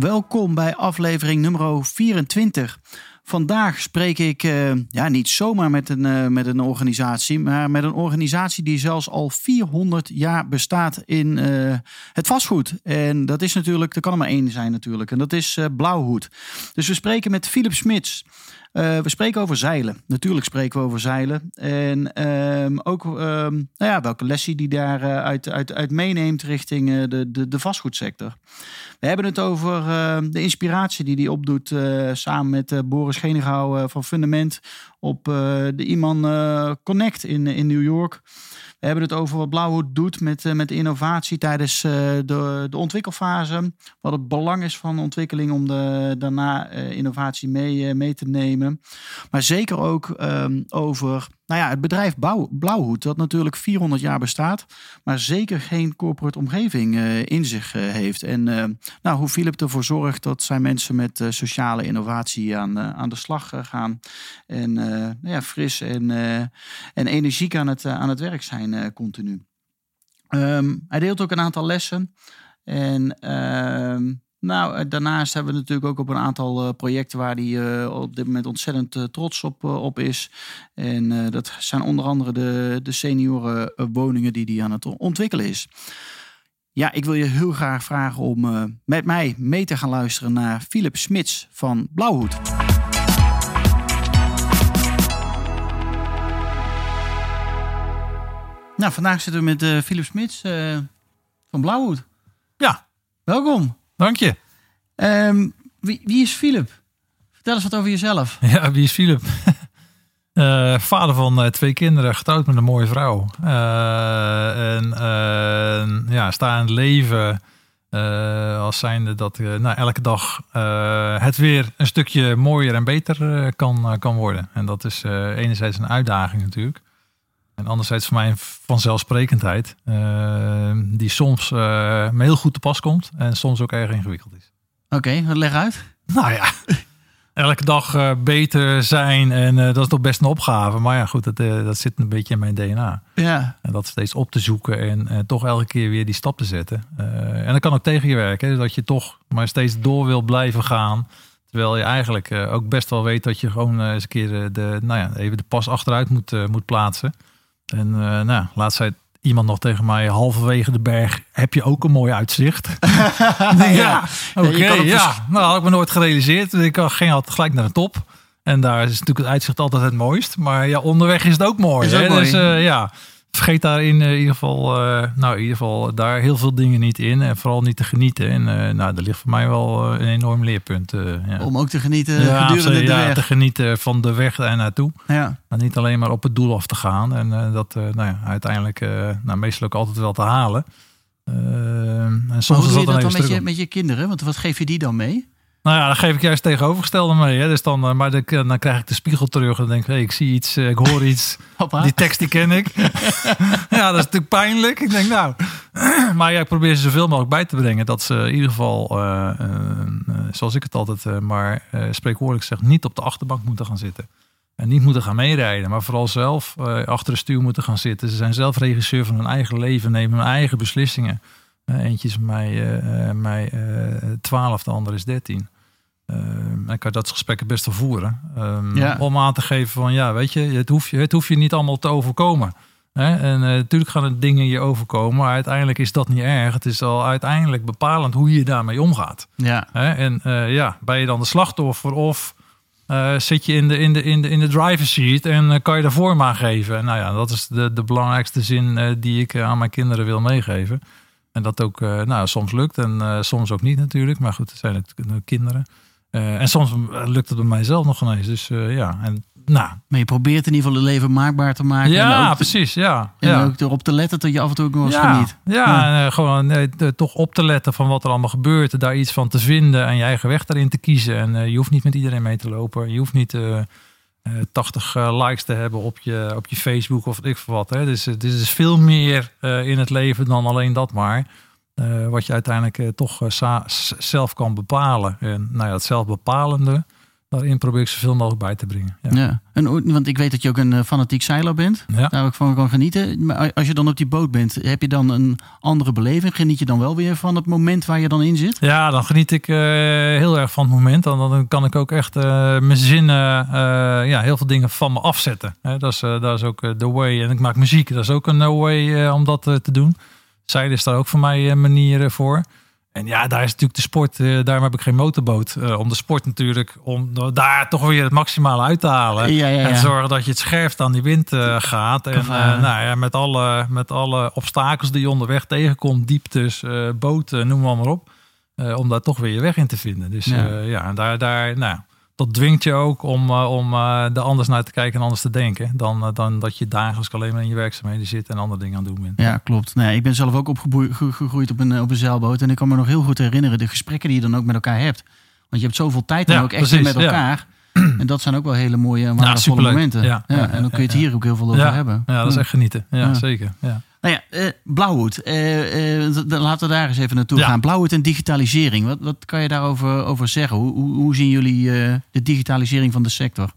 Welkom bij aflevering nummer 24. Vandaag spreek ik uh, ja, niet zomaar met een, uh, met een organisatie, maar met een organisatie die zelfs al 400 jaar bestaat in uh, het vastgoed. En dat is natuurlijk, er kan er maar één zijn natuurlijk, en dat is Blauwhoed. Dus we spreken met Philip Smits. Uh, we spreken over zeilen. Natuurlijk spreken we over zeilen. En um, ook um, nou ja, welke lessen die daar uh, uit, uit, uit meeneemt richting uh, de, de, de vastgoedsector. We hebben het over ehm, de inspiratie die hij opdoet samen met Boris Genegouw van Fundament op de Iman Connect in, in New York. We hebben het over wat Blauwhoed doet met, uh, met innovatie tijdens uh, de, de ontwikkelfase. Wat het belang is van ontwikkeling om de, daarna uh, innovatie mee, mee te nemen. Maar zeker ook um, over nou ja, het bedrijf Blauw, Blauwhoed, dat natuurlijk 400 jaar bestaat, maar zeker geen corporate omgeving uh, in zich uh, heeft. En uh, nou, hoe Philip ervoor zorgt dat zijn mensen met sociale innovatie aan, aan de slag gaan. En nou ja, fris en, en energiek aan het, aan het werk zijn continu. Um, hij deelt ook een aantal lessen. En ehm, nou, eh, daarnaast hebben we natuurlijk ook op een aantal uh, projecten waar hij uh, op dit moment ontzettend uh, trots op, op is. En dat zijn onder andere de, de seniorenwoningen die hij aan het ontwikkelen is. Ja, ik wil je heel graag vragen om met mij mee te gaan luisteren naar Philip Smits van Blauwhoed. Nou, vandaag zitten we met Philip Smits van Blauwhoed. Ja. Welkom. Dank je. Um, wie, wie, is Philip? Vertel eens wat over jezelf. Ja, wie is Philip? uh, vader van uh, twee kinderen, getrouwd met een mooie vrouw. Uh, en ja, sta in het leven als zijnde dat nou, elke dag het weer een stukje mooier en beter kan, kan worden. En dat is enerzijds een uitdaging natuurlijk. En anderzijds voor mij een vanzelfsprekendheid. Uh, die soms uh, me heel goed te pas komt. En soms ook erg ingewikkeld is. Oké, okay, leg uit. Nou ja, elke dag uh, beter zijn. En dat is toch best een opgave. Maar ja, goed, dat, dat zit een beetje in mijn DNA. Ja. En dat steeds op te zoeken. En toch elke keer weer die stap te zetten. en dat kan ook tegen je werken. Hè, dat je toch maar steeds door wil blijven gaan. Terwijl je eigenlijk ook best wel weet dat je gewoon eens een keer de, nou ja, even de pas achteruit moet, moet plaatsen. En uh, nou, laatst zei iemand nog tegen mij, halverwege de berg heb je ook een mooi uitzicht. ja, oké, okay, ja. Nou, had ik me nooit gerealiseerd. Ik ging altijd gelijk naar de top. En daar is natuurlijk het uitzicht altijd het mooist. Maar ja, onderweg is het ook mooi. Is ook hè? mooi. Dus uh, ja, vergeet daar in, uh, ieder geval, uh, nou in ieder geval daar heel veel dingen niet in. En vooral niet te genieten. En uh, nou, er ligt voor mij wel een enorm leerpunt. ja. Om ook te genieten ja, gedurende de ja, weg. te genieten van de weg daar naartoe. Ja. Maar niet alleen maar op het doel af te gaan. En dat nou ja, uiteindelijk nou, meestal ook altijd wel te halen. en soms maar hoe doe je dat dan dan met even je, met je kinderen? Want wat geef je die dan mee? Nou ja, dan geef ik juist tegenovergestelde mee. Hè. Dus dan, maar dan, dan krijg ik de spiegel terug en denk ik, hey, ik zie iets, ik hoor iets. Die tekst die ken ik. ja, dat is natuurlijk pijnlijk. Ik denk nou, maar ja, ik probeer ze zoveel mogelijk bij te brengen. Dat ze in ieder geval, uh, zoals ik het altijd maar spreekwoordelijk zeg, niet op de achterbank moeten gaan zitten. En niet moeten gaan meerijden, maar vooral zelf achter de stuur moeten gaan zitten. Ze zijn zelf regisseur van hun eigen leven, nemen hun eigen beslissingen. Eentje is mij, mij 12, de andere is 13. Uh, en kan dat gesprekken best wel voeren. Um, ja. Om aan te geven van ja, weet je, het hoeft je, het hoeft je niet allemaal te overkomen. Hè? En uh, natuurlijk gaan er dingen je overkomen, maar uiteindelijk is dat niet erg. Het is al uiteindelijk bepalend hoe je daarmee omgaat. Ja. Hè? En uh, ja, ben je dan de slachtoffer of zit je in de, in de, in de, in de driver's seat en kan je daar vorm aan geven? Nou ja, dat is de, de belangrijkste zin die ik aan mijn kinderen wil meegeven. En dat ook nou, soms lukt en soms ook niet natuurlijk. Maar goed, het zijn het kinderen. Uh, en soms lukt het bij mijzelf nog ineens. Dus ja, en nou, Maar je probeert in ieder geval het leven maakbaar te maken. ja, en ook, precies. Ja, en ja. ook erop te letten dat je af en toe ook nog eens ja, geniet. Ja, en, eh, gewoon eh, te- toch op te letten van wat er allemaal gebeurt. Daar iets van te vinden en je eigen weg daarin te kiezen. En eh, je hoeft niet met iedereen mee te lopen. Je hoeft niet eh, eh, 80 eh, likes te hebben op je, op je Facebook of ik veel wat. Hè. Dus het is dus veel meer eh, in het leven dan alleen dat maar. Eh, wat je uiteindelijk eh, toch eh, zelf kan bepalen. En nou ja, het zelfbepalende, daarin probeer ik zoveel mogelijk bij te brengen. Ja. Ja. En, want ik weet dat je ook een eh, fanatiek zeiler bent. Ja. Daar ook van kan genieten. Maar als je dan op die boot bent, heb je dan een andere beleving? Geniet je dan wel weer van het moment waar je dan in zit? Ja, dan geniet ik eh, heel erg van het moment. Dan, dan kan ik ook echt eh, mijn zinnen, ja, heel veel dingen van me afzetten. Hè, dat, is, dat is ook the way. En ik maak muziek, dat is ook een no way om dat te doen. Zeilen is daar ook voor mij een manier voor. En ja, daar is natuurlijk de sport, eh, daarom heb ik geen motorboot. Eh, om de sport natuurlijk, om daar toch weer het maximale uit te halen. Ja, ja, En zorgen dat je het scherpst aan die wind eh, gaat. En nou ja, met, alle, met alle obstakels die je onderweg tegenkomt, dieptes, boten, noem maar, maar op. om daar toch weer je weg in te vinden. Dus Ja. daar, daar, nou, dat dwingt je ook om, eh, om eh, er anders naar te kijken en anders te denken. Dan, eh, dan dat je dagelijks alleen maar in je werkzaamheden zit en andere dingen aan het doen bent. Ja, klopt. Nee, ik ben zelf ook opgegroeid op een, op een zeilboot. En ik kan me nog heel goed herinneren de gesprekken die je dan ook met elkaar hebt. Want je hebt zoveel tijd dan Ja, ook echt precies, met ja. elkaar. En dat zijn ook wel hele mooie en waardevolle superleuk. momenten. Ja, ja, en dan kun je het hier ook heel veel over hebben. ja, dat is echt genieten. Ja, Ja. zeker. Ja. Nou ja, eh, Blauwhoed. Eh, eh, laten we daar eens even naartoe Ja. gaan. Blauwhoed en digitalisering. Wat, wat kan je daarover over zeggen? Hoe, hoe, hoe zien jullie de digitalisering van de sector?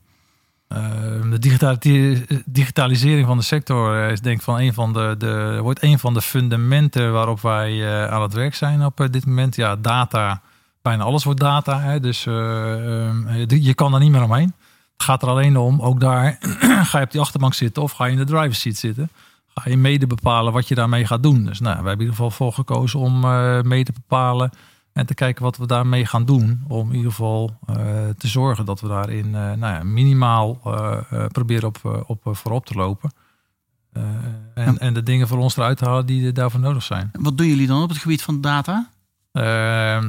De digitali- digitalisering van de sector is denk ik van een van de, de wordt een van de fundamenten waarop wij aan het werk zijn op dit moment. Ja, data, bijna alles wordt data. Hè, dus eh, eh, je- je kan er niet meer omheen. Het gaat er alleen om, ook daar ga je op die achterbank zitten of ga je in de driver's seat zitten. Ga je mede bepalen wat je daarmee gaat doen. Dus nou, wij hebben in ieder geval voor gekozen om eh mee te bepalen en te kijken wat we daarmee gaan doen. Om in ieder geval eh, te zorgen dat we daarin eh, nou ja, minimaal proberen op, op voorop te lopen. En, en de dingen voor ons eruit te halen die daarvoor nodig zijn. Wat doen jullie dan op het gebied van data? Ehm,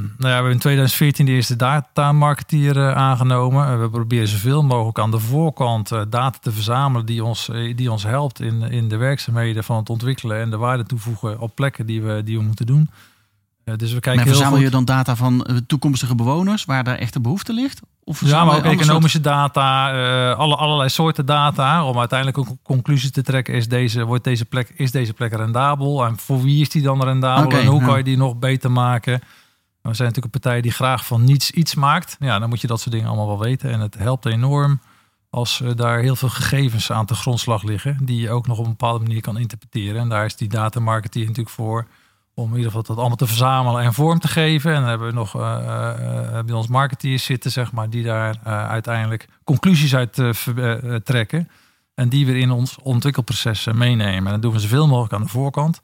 nou ja, we hebben in 2014 de eerste datamarketeer eh, aangenomen. En we proberen zoveel mogelijk aan de voorkant eh, data te verzamelen die ons, eh, die ons helpt in, in de werkzaamheden van het ontwikkelen en de waarde toevoegen op plekken die we, die we moeten doen. Dus we kijken Maar verzamel je dan data van toekomstige bewoners waar daar echt de behoefte ligt? Of Ja, maar ook soort- economische data, eh, alle, allerlei soorten data. Om uiteindelijk ook een conclusie te trekken. Is deze, wordt deze, plek, is deze plek rendabel? En voor wie is die dan rendabel? En hoe ja. kan je die nog beter maken? We zijn natuurlijk een partij die graag van niets iets maakt. Ja, dan moet je dat soort dingen allemaal wel weten. En het helpt enorm als eh, daar heel veel gegevens aan te grondslag liggen. Die je ook nog op een bepaalde manier kan interpreteren. En daar is die datamarketing natuurlijk voor. Om in ieder geval dat allemaal te verzamelen en vorm te geven. En dan hebben we nog eh, eh, eh, bij ons marketeers zitten, zeg maar, die daar uiteindelijk conclusies uit trekken. En die weer in ons ontwikkelproces meenemen. En dat doen we zoveel mogelijk aan de voorkant.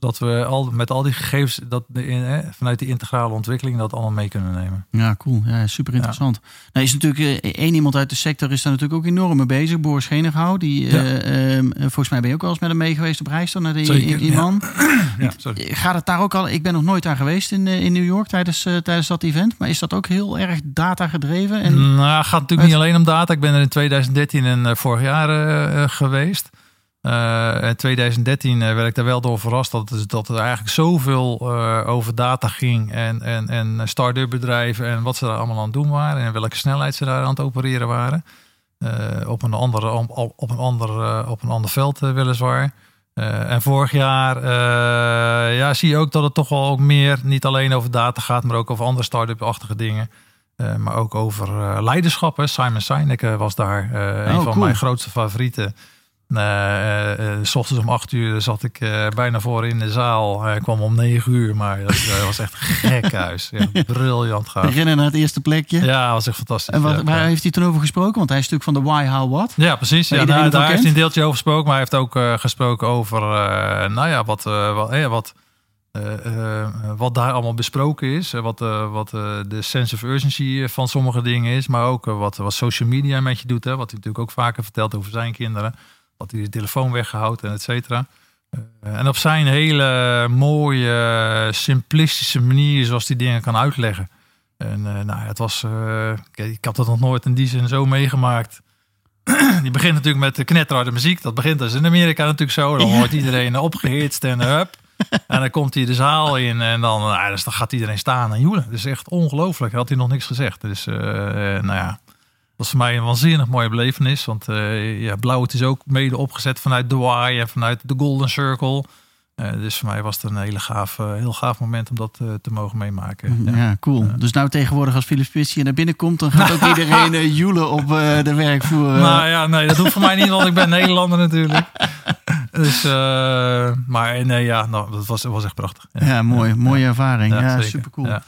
Zodat we al, met al die gegevens dat de, in, eh, vanuit die integrale ontwikkeling dat allemaal mee kunnen nemen. Ja, cool. Ja, super interessant. Nou, is natuurlijk eh, één iemand uit de sector is daar natuurlijk ook enorm mee bezig. Boris Schenighout. Die, Ja. eh, ehm, volgens mij ben je ook wel eens met hem mee geweest op reis dan naar die, Zeker, die man. Ja, sorry. Gaat het daar ook al? Ik ben nog nooit daar geweest in, eh, in New York tijdens, eh, tijdens dat event. Maar is dat ook heel erg data gedreven? En, Nou, het gaat natuurlijk niet alleen om data. Ik ben er in 2013 en eh, vorig jaar eh, eh, geweest. Eh, in 2013 eh, werd ik daar wel door verrast dat, het- dat er eigenlijk zoveel eh, over data ging. En, en, en start-up bedrijven en wat ze daar allemaal aan het doen waren. En welke snelheid ze daar aan het opereren waren. Op, een andere, op, op, een ander, op een ander veld weliswaar. En vorig jaar ja, zie je ook dat het toch wel ook meer niet alleen over data gaat, maar ook over andere start-up-achtige dingen. Maar ook over leiderschap. Simon Sinek was daar een Oh, van cool. mijn grootste favorieten. Eh, s ochtends om acht uur zat ik bijna voor in de zaal. Hij kwam om negen uur, maar dat was echt gek huis. Ja, briljant gaaf. rennen naar het eerste plekje. Ja, dat was echt fantastisch. En wat, waar heeft hij toen over gesproken? Want hij is natuurlijk van de Why, How, What. Ja, precies. Ja, nou, daar heeft hij een deeltje over gesproken. Maar hij heeft ook gesproken over, nou ja, wat, wat, wat, wat daar allemaal besproken is. Wat wat de sense of urgency van sommige dingen is. Maar ook wat, wat social media met je doet. Hè, wat hij natuurlijk ook vaker vertelt over zijn kinderen. Dat hij de telefoon weggehouden en et cetera. Eh, en op zijn hele mooie, simplistische manier zoals hij dingen kan uitleggen. En eh, nou, ja, het was, eh, ik, ik had dat nog nooit in die zin zo meegemaakt. die begint natuurlijk met de knetterharde muziek. Dat begint dus in Amerika natuurlijk zo. Dan wordt iedereen opgehitst en hup. En dan komt hij de zaal in en dan, nou, dus dan gaat iedereen staan en joelen. Dus echt ongelooflijk. Had hij nog niks gezegd. Dus uh, nou ja, dat is voor mij een waanzinnig mooie belevenis. Want uh, ja, Blauw is ook mede opgezet vanuit The Wire en vanuit de Golden Circle. Uh, dus voor mij was het een hele gaaf, uh, heel gaaf moment om dat uh, te mogen meemaken. Ja, ja cool. Dus nou tegenwoordig als Philips Pissie naar binnen komt, dan gaat ook iedereen joelen op de werkvloer. Nou ja, nee, dat hoeft voor mij niet, want ik ben Nederlander natuurlijk. Dus, maar nee, ja, nou, dat was, was echt prachtig. Ja, ja mooi. Mooie ervaring. Ja, super cool.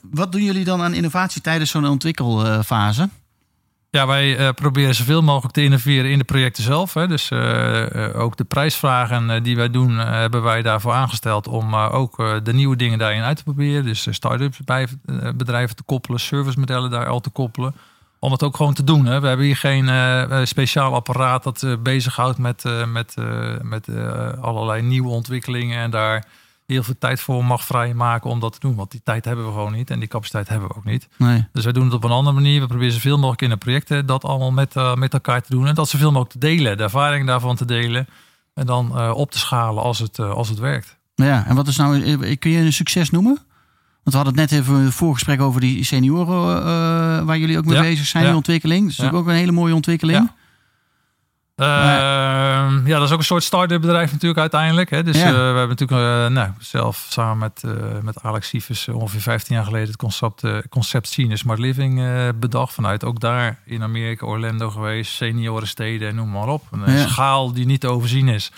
wat doen jullie dan aan innovatie tijdens zo'n ontwikkelfase? Ja, wij uh, proberen zoveel mogelijk te innoveren in de projecten zelf. Hè. Dus uh, ook de prijsvragen die wij doen, hebben wij daarvoor aangesteld om ook de nieuwe dingen daarin uit te proberen. Dus start-ups bij bedrijven te koppelen, servicemodellen daar al te koppelen. Om het ook gewoon te doen. Hè. We hebben hier geen speciaal apparaat dat bezighoudt met, met, met allerlei nieuwe ontwikkelingen en daar heel veel tijd voor mag vrijmaken om dat te doen. Want die tijd hebben we gewoon niet en die capaciteit hebben we ook niet. Nee. Dus wij doen het op een andere manier. We proberen zoveel mogelijk in de projecten dat allemaal met, uh, met elkaar te doen. En dat zoveel mogelijk te delen, de ervaring daarvan te delen. En dan uh, op te schalen als het, uh, als het werkt. Ja, en wat is nou, kun je een succes noemen? Want we hadden het net even een voorgesprek over die senioren waar jullie ook mee ja. bezig zijn, ja. die ontwikkeling. Dat is natuurlijk ook een hele mooie ontwikkeling. Ja. Uh, ja, dat is ook een soort start-up bedrijf natuurlijk uiteindelijk. Hè. Dus ja. uh, we hebben natuurlijk uh, nou, zelf samen met, met Alex Sievers ongeveer 15 jaar geleden het concept, concept Scene Smart Living bedacht. Vanuit ook daar in Amerika, Orlando geweest, seniorensteden en noem maar op. Een Ja. schaal die niet te overzien is.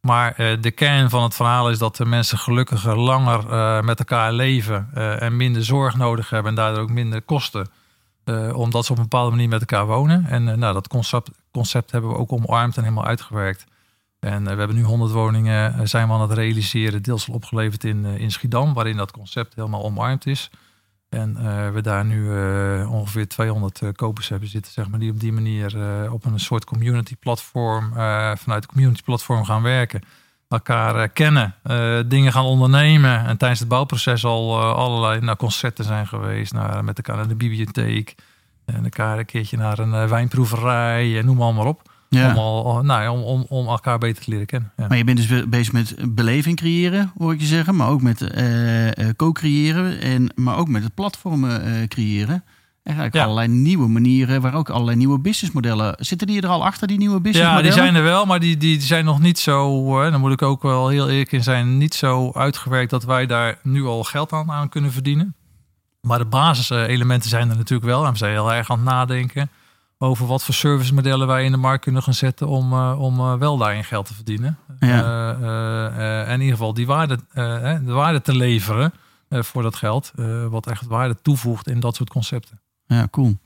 Maar de kern van het verhaal is dat de mensen gelukkiger, langer met elkaar leven en minder zorg nodig hebben en daardoor ook minder kosten. Uh, omdat ze op een bepaalde manier met elkaar wonen. En uh, nou, dat concept, concept hebben we ook omarmd en helemaal uitgewerkt. En uh, we hebben nu 100 woningen zijn we aan het realiseren, deels al opgeleverd in, in Schiedam, waarin dat concept helemaal omarmd is. En we daar nu ongeveer 200 kopers hebben zitten, zeg maar, die op die manier op een soort community platform, vanuit community platform gaan werken. Elkaar kennen, dingen gaan ondernemen. En tijdens het bouwproces al allerlei nou, concerten zijn geweest. Naar, met elkaar naar de bibliotheek. En elkaar een keertje naar een uh, wijnproeverij, noem maar, maar op. Ja. Om, al, nou ja, om, om, om elkaar beter te leren kennen. Ja. Maar je bent dus bezig met beleving creëren, hoor ik je zeggen. Maar ook met co-creëren. En, maar ook met het platformen creëren. Eigenlijk ja. allerlei nieuwe manieren, waar ook allerlei nieuwe businessmodellen. Zitten die er al achter, die nieuwe businessmodellen? Ja, die zijn er wel, maar die, die zijn nog niet zo, dan moet ik ook wel heel eerlijk in zijn, niet zo uitgewerkt dat wij daar nu al geld aan, aan kunnen verdienen. Maar de basiselementen zijn er natuurlijk wel. En we zijn heel erg aan het nadenken over wat voor servicemodellen wij in de markt kunnen gaan zetten om, uh, om uh, wel daarin geld te verdienen. Ja. En in ieder geval die waarde, de waarde te leveren voor dat geld. wat echt waarde toevoegt in dat soort concepten. Ja, cool.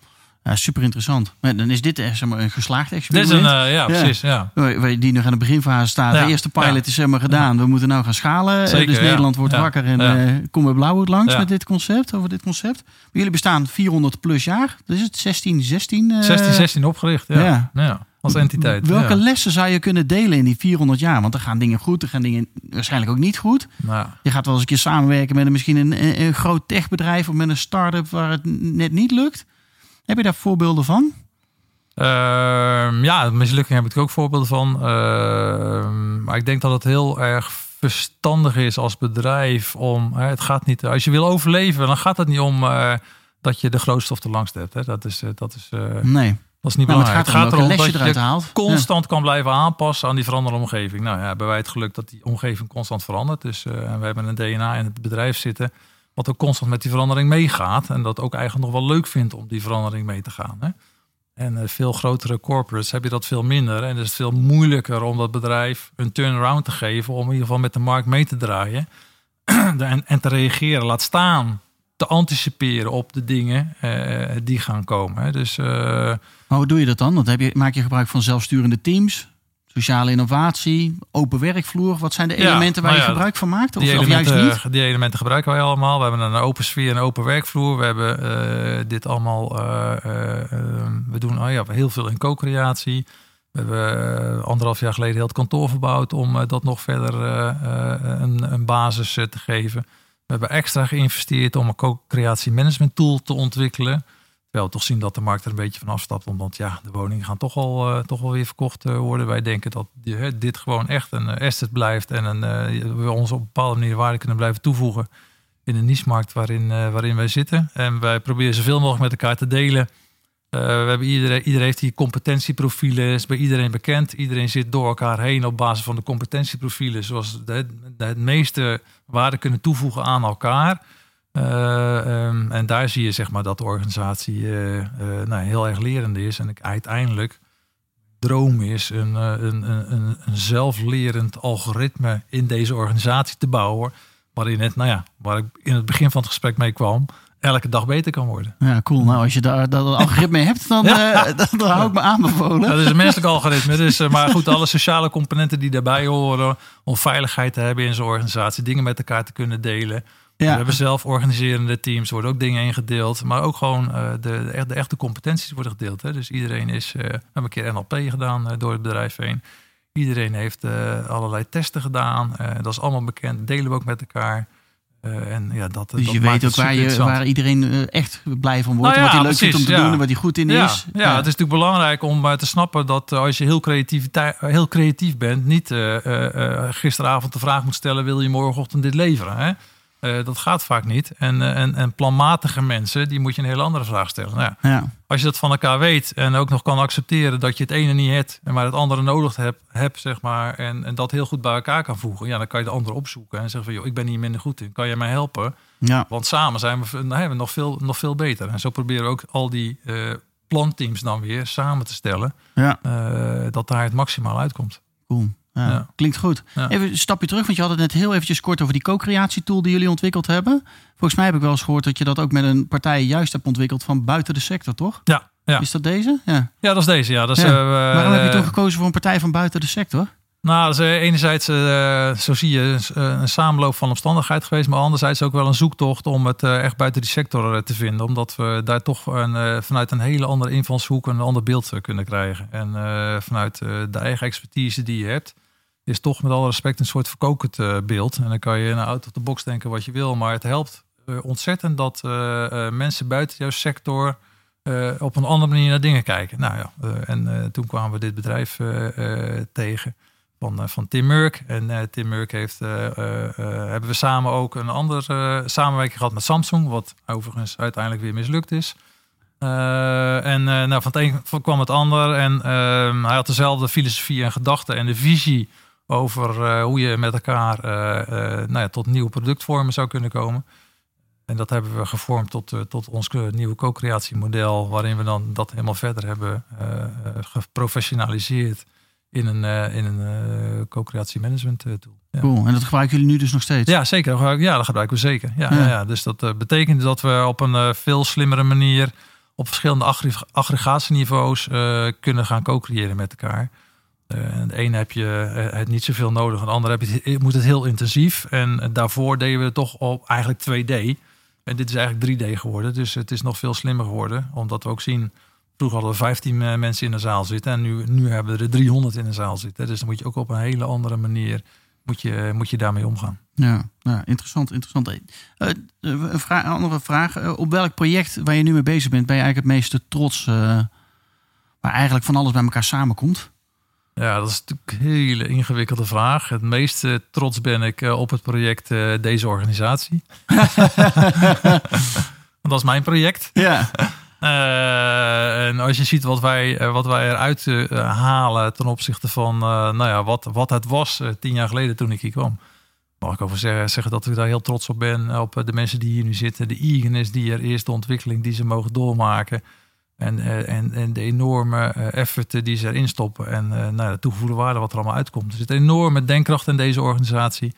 Ja, super interessant. Maar dan is dit echt zeg maar, een geslaagd experiment. Dit is een, uh, ja, precies. Ja. Ja. Die nog aan de beginfase staat. Ja. De eerste pilot is zeg maar gedaan. We moeten nou gaan schalen. Zeker, dus. Nederland wordt wakker en Ja. eh kom bij Blauwhoed langs met dit concept. Over dit concept. Maar jullie bestaan 400 plus jaar. Dat is het 16, 16. eh, 16, 16 opgericht. Ja. ja. Als entiteit. Welke ja. lessen zou je kunnen delen in die 400 jaar? Want er gaan dingen goed, er gaan dingen waarschijnlijk ook niet goed. Nou, Je gaat wel eens een keer samenwerken met een, misschien een, een, groot techbedrijf of met een start-up waar het net niet lukt. Heb je daar voorbeelden van? Ehm, ja, mislukking heb ik ook voorbeelden van. Ehm, maar ik denk dat het heel erg verstandig is als bedrijf om. Hè, het gaat niet. Als je wil overleven, dan gaat het niet om eh, dat je de grootste of de langste hebt. Hè. Dat is, eh, dat is, eh, Nee. Dat is niet Nou, maar belangrijk. het gaat erom dat je haalt. constant kan blijven aanpassen aan die veranderende omgeving. Nou ja, hebben wij het geluk dat die omgeving constant verandert. Dus eh, we hebben een DNA in het bedrijf zitten. Wat ook constant met die verandering meegaat. En dat ook eigenlijk nog wel leuk vindt om die verandering mee te gaan. Hè? En uh, veel grotere corporates heb je dat veel minder. En het is veel moeilijker om dat bedrijf een turnaround te geven. Om in ieder geval met de markt mee te draaien. en, en te reageren. Laat staan te anticiperen op de dingen uh, die gaan komen. Hè? Dus, uh, maar hoe doe je dat dan? Want heb je, maak je gebruik van zelfsturende teams? Sociale innovatie, open werkvloer. Wat zijn de elementen ja, waar nou je gebruik van maakt? Of, die, of elementen, juist niet? die elementen gebruiken wij allemaal. We hebben een open sfeer, een open werkvloer. We hebben uh, dit allemaal. Uh, we doen oh ja, heel veel in co-creatie. We hebben anderhalf jaar geleden heel het kantoor verbouwd om dat nog verder een, een, basis te geven. We hebben extra geïnvesteerd om een co-creatie management tool te ontwikkelen. Terwijl we toch zien dat de markt er een beetje van afstapt. Omdat ja, de woningen gaan toch al, uh, toch wel weer verkocht uh, worden. Wij denken dat dit gewoon echt een asset blijft. En een, we ons op een bepaalde manier waarde kunnen blijven toevoegen. In de niche-markt waarin, waarin wij zitten. En wij proberen zoveel mogelijk met elkaar te delen. We hebben iedereen, iedereen heeft die competentieprofielen. Is bij iedereen bekend. Iedereen zit door elkaar heen op basis van de competentieprofielen. Zoals de, het meeste waarde kunnen toevoegen aan elkaar. Uh, um, en daar zie je zeg maar dat de organisatie uh, nou, heel erg lerend is. En uiteindelijk droom is een, een, een, een, zelflerend algoritme in deze organisatie te bouwen. Waarin het, nou ja, waar ik in het begin van het gesprek mee kwam, elke dag beter kan worden. Ja, cool. Nou, als je daar dat algoritme hebt, dan, ja. uh, dan, dan hou ik me aanbevolen. Dat is een menselijk algoritme. Dus, uh, maar goed, alle sociale componenten die daarbij horen, om veiligheid te hebben in zo'n organisatie, dingen met elkaar te kunnen delen. Ja. We hebben zelf organiserende teams, er worden ook dingen ingedeeld. Maar ook gewoon uh, de, de, de, echte competenties worden gedeeld. Hè. Dus iedereen is, we hebben een keer NLP gedaan door het bedrijf heen. Iedereen heeft allerlei testen gedaan. dat is allemaal bekend. delen we ook met elkaar. En ja, dat, dus dat je weet ook waar, je, waar iedereen echt blij van wordt. Nou ja, wat hij leuk vindt om te ja. doen en wat hij goed in ja, is. Ja, het is natuurlijk belangrijk om te snappen dat als je heel, heel creatief bent, niet gisteravond de vraag moet stellen: wil je morgenochtend dit leveren? Hè? Uh, dat gaat vaak niet. En, uh, en, en planmatige mensen, die moet je een heel andere vraag stellen. Nou ja. Als je dat van elkaar weet en ook nog kan accepteren dat je het ene niet hebt, maar het andere nodig hebt, heb, zeg maar, en, en dat heel goed bij elkaar kan voegen, ja, dan kan je de andere opzoeken en zeggen van, joh, ik ben hier minder goed in, kan jij mij helpen? Ja. Want samen zijn we, dan hebben we nog veel, nog veel beter. En zo proberen we ook al die uh, planteams dan weer samen te stellen, ja. dat daar het maximaal uitkomt. Cool. Ja, Klinkt goed. Even een stapje terug, want je had het net heel eventjes kort over die co-creatietool die jullie ontwikkeld hebben. Volgens mij heb ik wel eens gehoord dat je dat ook met een partij juist hebt ontwikkeld van buiten de sector, toch? Ja. ja. Is dat deze? Ja, ja dat is deze. Ja. Dat is, uh, Waarom heb je toch gekozen voor een partij van buiten de sector? Nou, is enerzijds, uh, zo zie je, een samenloop van omstandigheid geweest. Maar anderzijds ook wel een zoektocht om het echt buiten die sector te vinden. Omdat we daar toch een, vanuit een hele andere invalshoek een ander beeld kunnen krijgen. En vanuit de eigen expertise die je hebt, is toch met alle respect een soort verkokend beeld. En dan kan je een out of the box denken wat je wil. Maar het helpt ontzettend dat mensen buiten jouw sector op een andere manier naar dingen kijken. Nou ja, en toen kwamen we dit bedrijf tegen van, van Tim Murk. En Tim Murk heeft, hebben we samen ook een andere samenwerking gehad met Samsung. Wat overigens uiteindelijk weer mislukt is. en nou, van het een kwam het ander. En ehm, hij had dezelfde filosofie en gedachten en de visie over hoe je met elkaar nou ja, tot nieuwe productvormen zou kunnen komen. En dat hebben we gevormd tot, tot ons nieuwe co-creatiemodel, waarin we dan dat helemaal verder hebben geprofessionaliseerd in een, in een co-creatie management tool. Ja. Cool. En dat gebruiken jullie nu dus nog steeds? Ja, zeker. Ja, dat gebruiken we zeker. Ja, ja. ja dus dat betekent dat we op een veel slimmere manier op verschillende aggregatieniveaus kunnen gaan co-creëren met elkaar. Uh, de ene heb je het niet zoveel nodig, en de andere heb je moet het heel intensief. En daarvoor deden we het toch op eigenlijk 2D. En dit is eigenlijk 3D geworden, dus het is nog veel slimmer geworden. Omdat we ook zien, vroeger hadden we 15 uh, mensen in de zaal zitten en nu, nu hebben we er 300 in de zaal zitten. Dus dan moet je ook op een hele andere manier moet je, moet je daarmee omgaan. Ja, ja interessant. interessant. een, vraag, een andere vraag. op welk project waar je nu mee bezig bent, ben je eigenlijk het meeste trots? waar eigenlijk van alles bij elkaar samenkomt? Ja, dat is natuurlijk een hele ingewikkelde vraag. Het meeste trots ben ik eh, op het project Deze Organisatie. dat is mijn project. Ja. Uh, en als je ziet wat wij, wat wij eruit halen ten opzichte van nou ja, wat, wat het was tien jaar geleden toen ik hier kwam. Mag ik over zeggen, zeggen dat ik daar heel trots op ben. Op de mensen die hier nu zitten. De eagerness die er is, de ontwikkeling die ze mogen doormaken. En, en, en de enorme effort die ze erin stoppen. En nou, de toegevoegde waarde wat er allemaal uitkomt. Er zit enorme denkkracht in deze organisatie.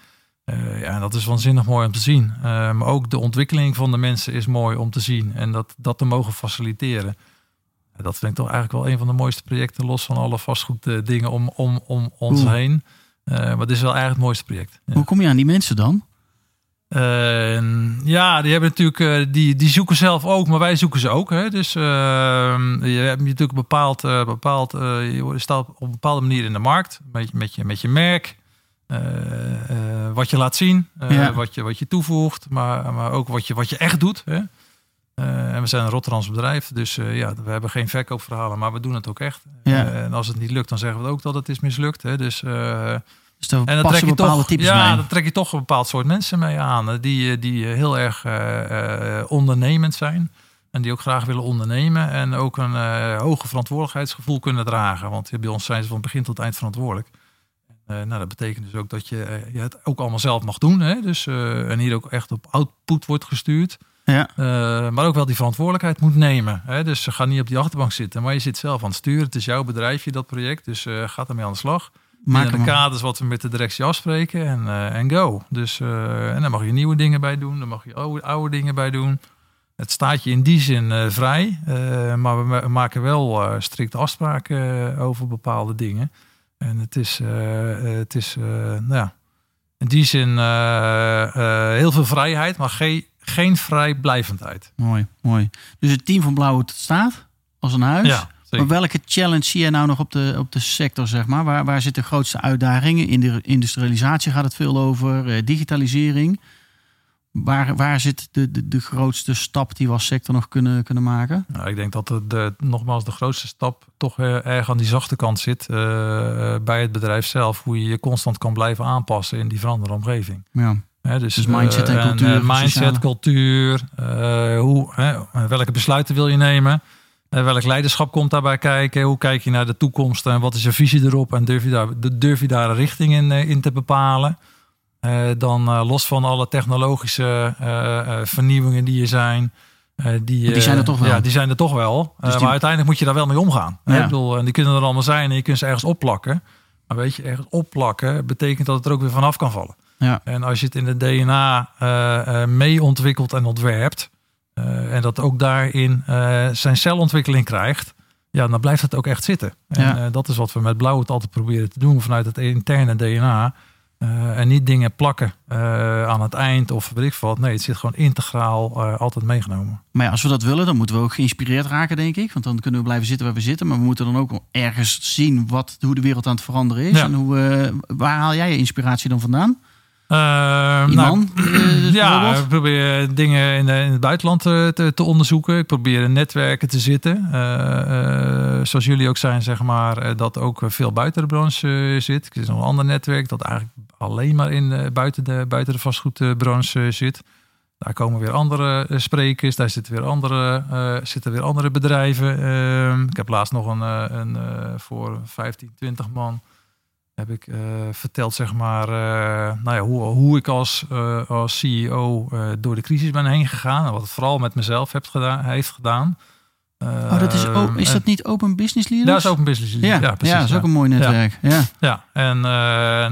Ja, dat is waanzinnig mooi om te zien. maar ook de ontwikkeling van de mensen is mooi om te zien. En dat, dat te mogen faciliteren. dat vind ik toch eigenlijk wel een van de mooiste projecten. Los van alle vastgoed dingen om, om, om ons heen. maar het is wel eigenlijk het mooiste project. Ja. Hoe kom je aan die mensen dan? Ja, die hebben natuurlijk, die, die zoeken zelf ook, maar wij zoeken ze ook. Hè? Dus je hebt natuurlijk bepaald, bepaald je staat op een bepaalde manier in de markt met, met, je, met je merk. Wat je laat zien, ja. wat, je, wat je toevoegt, maar, maar ook wat je, wat je echt doet. Hè? en we zijn een Rotterdams bedrijf, dus ja, we hebben geen verkoopverhalen, maar we doen het ook echt. Ja. en als het niet lukt, dan zeggen we ook dat het is mislukt. Hè? Dus dus dan en dan trek je toch, ja, mee. dan trek je toch een bepaald soort mensen mee aan. Die, die heel erg ondernemend zijn. En die ook graag willen ondernemen. En ook een hoge verantwoordelijkheidsgevoel kunnen dragen. Want bij ons zijn ze van begin tot eind verantwoordelijk. Nou, dat betekent dus ook dat je, je het ook allemaal zelf mag doen. Hè? Dus, en hier ook echt op output wordt gestuurd. Ja. maar ook wel die verantwoordelijkheid moet nemen. Hè? Dus ga niet op die achterbank zitten. Maar je zit zelf aan het sturen. Het is jouw bedrijfje, dat project. Dus gaat ermee aan de slag. Maak de kaders wat we met de directie afspreken en, uh, en go. Dus, uh, en dan mag je nieuwe dingen bij doen, dan mag je oude, oude dingen bij doen. Het staat je in die zin uh, vrij, maar we maken wel strikte afspraken over bepaalde dingen. En het is, het is nou ja, in die zin heel veel vrijheid, maar geen, geen vrijblijvendheid. Mooi, mooi. Dus het team van Blauw staat als een huis. Ja. Maar welke challenge zie je nou nog op de, op de sector, zeg maar? Waar, waar zitten de grootste uitdagingen? In de industrialisatie gaat het veel over, eh, digitalisering. Waar, waar zit de, de, de grootste stap die we als sector nog kunnen, kunnen maken? Nou, ik denk dat de, de, nogmaals de grootste stap toch uh, erg aan die zachte kant zit. Uh, bij het bedrijf zelf. Hoe je je constant kan blijven aanpassen in die veranderende omgeving. Ja. He, dus, dus, mindset en cultuur. En, mindset, sociale. cultuur. hoe, welke besluiten wil je nemen? welk leiderschap komt daarbij kijken? Hoe kijk je naar de toekomst en wat is je visie erop? En durf je daar, durf je daar een richting in, in te bepalen? Uh, dan uh, los van alle technologische uh, vernieuwingen die er zijn. die, die zijn er toch wel. Ja, die zijn er toch wel. Dus die... Maar uiteindelijk moet je daar wel mee omgaan. Ja. Ik bedoel, en die kunnen er allemaal zijn en je kunt ze ergens opplakken. Maar weet je, ergens opplakken betekent dat het er ook weer vanaf kan vallen. Ja. En als je het in de DNA mee ontwikkelt en ontwerpt, uh, en dat ook daarin uh, zijn celontwikkeling krijgt, ja, dan blijft het ook echt zitten. En Ja. uh, dat is wat we met blauw het altijd proberen te doen vanuit het interne DNA. En niet dingen plakken aan het eind of weet ik wat. Nee, het zit gewoon integraal altijd meegenomen. Maar ja, als we dat willen, dan moeten we ook geïnspireerd raken, denk ik. Want dan kunnen we blijven zitten waar we zitten. Maar we moeten dan ook ergens zien wat, hoe de wereld aan het veranderen is. Ja. En hoe, waar haal jij je inspiratie dan vandaan? Iman, nou, ja, ik probeer dingen in, in het buitenland te, te, te, onderzoeken. Ik probeer in netwerken te zitten. Uh, zoals jullie ook zijn, zeg maar, dat ook veel buiten de branche zit. Ik zit nog een ander netwerk dat eigenlijk alleen maar in, buiten, de, buiten de vastgoedbranche zit. Daar komen weer andere sprekers, daar zitten weer andere, zitten weer andere bedrijven. Ehm, ik heb laatst nog een, een voor 15, 20 man heb ik uh, verteld, zeg maar, uh, nou ja, hoe, hoe ik als, uh, als CEO door de crisis ben heen gegaan. En wat het vooral met mezelf heeft gedaan, heeft gedaan. oh, dat is, ook, is dat niet Open Business Leaders? Dat is Open Business Leaders, ja, ja, precies. Ja, dat is ook een mooi netwerk. Ja, ja. ja. en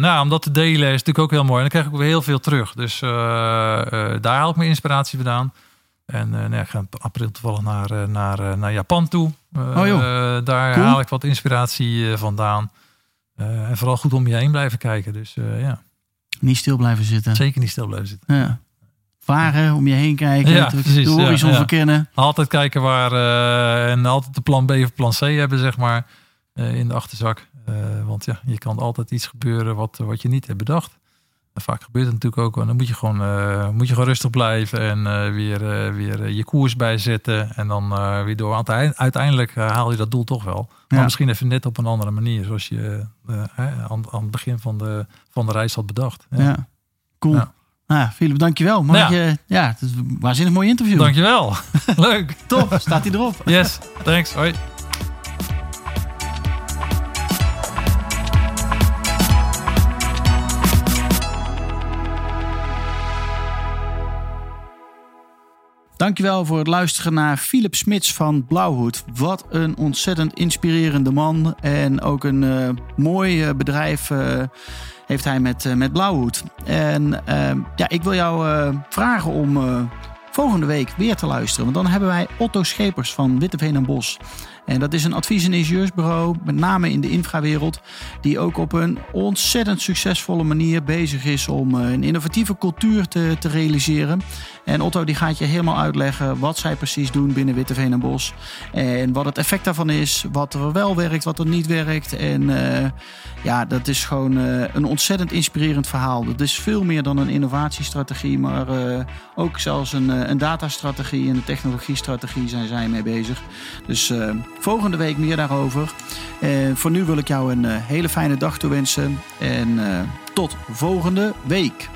nou, om dat te delen is natuurlijk ook heel mooi. En dan krijg ik weer heel veel terug. Dus daar haal ik mijn inspiratie vandaan. En nou ja, ik ga in april toevallig naar, naar, naar Japan toe. oh joh, daar cool. haal ik wat inspiratie vandaan. Uh, en vooral goed om je heen blijven kijken. Dus uh, ja. Niet stil blijven zitten. Zeker niet stil blijven zitten. Ja. Varen, om je heen kijken, ja, de, precies, de horizon ja, ja. verkennen. Altijd kijken waar uh, en altijd de plan B of plan C hebben, zeg maar, in de achterzak. want ja, je kan altijd iets gebeuren wat, wat je niet hebt bedacht. En vaak gebeurt het natuurlijk ook. En dan moet je gewoon, moet je gewoon rustig blijven en weer, weer je koers bijzetten. En dan weer door. Want uiteindelijk haal je dat doel toch wel. Maar Ja. misschien even net op een andere manier, zoals je aan, aan het begin van de, van de reis had bedacht. Ja, ja. cool. Ja. Nou, Philip, dankjewel. Ja. je, ja, het is een waanzinnig mooi interview. Dankjewel. Leuk. Top, staat hij erop. Yes, thanks. Hoi. Dankjewel voor het luisteren naar Philip Smits van Blauwhoed. Wat een ontzettend inspirerende man. En ook een eh, mooi eh, bedrijf eh, heeft hij met, met Blauwhoed. En ja, ik wil jou vragen om volgende week weer te luisteren. Want dan hebben wij Otto Schepers van Witteveen en Bos. En dat is een advies- en ingenieursbureau, met name in de infrawereld, die ook op een ontzettend succesvolle manier bezig is om een innovatieve cultuur te, te realiseren. En Otto die gaat je helemaal uitleggen wat zij precies doen binnen Witteveen en Bos. En wat het effect daarvan is, wat er wel werkt, wat er niet werkt. En uh, ja, dat is gewoon uh, een ontzettend inspirerend verhaal. Dat is veel meer dan een innovatiestrategie, maar ook zelfs een, een datastrategie en een technologiestrategie zijn zij mee bezig. Dus volgende week meer daarover. voor nu wil ik jou een hele fijne dag toewensen en tot volgende week.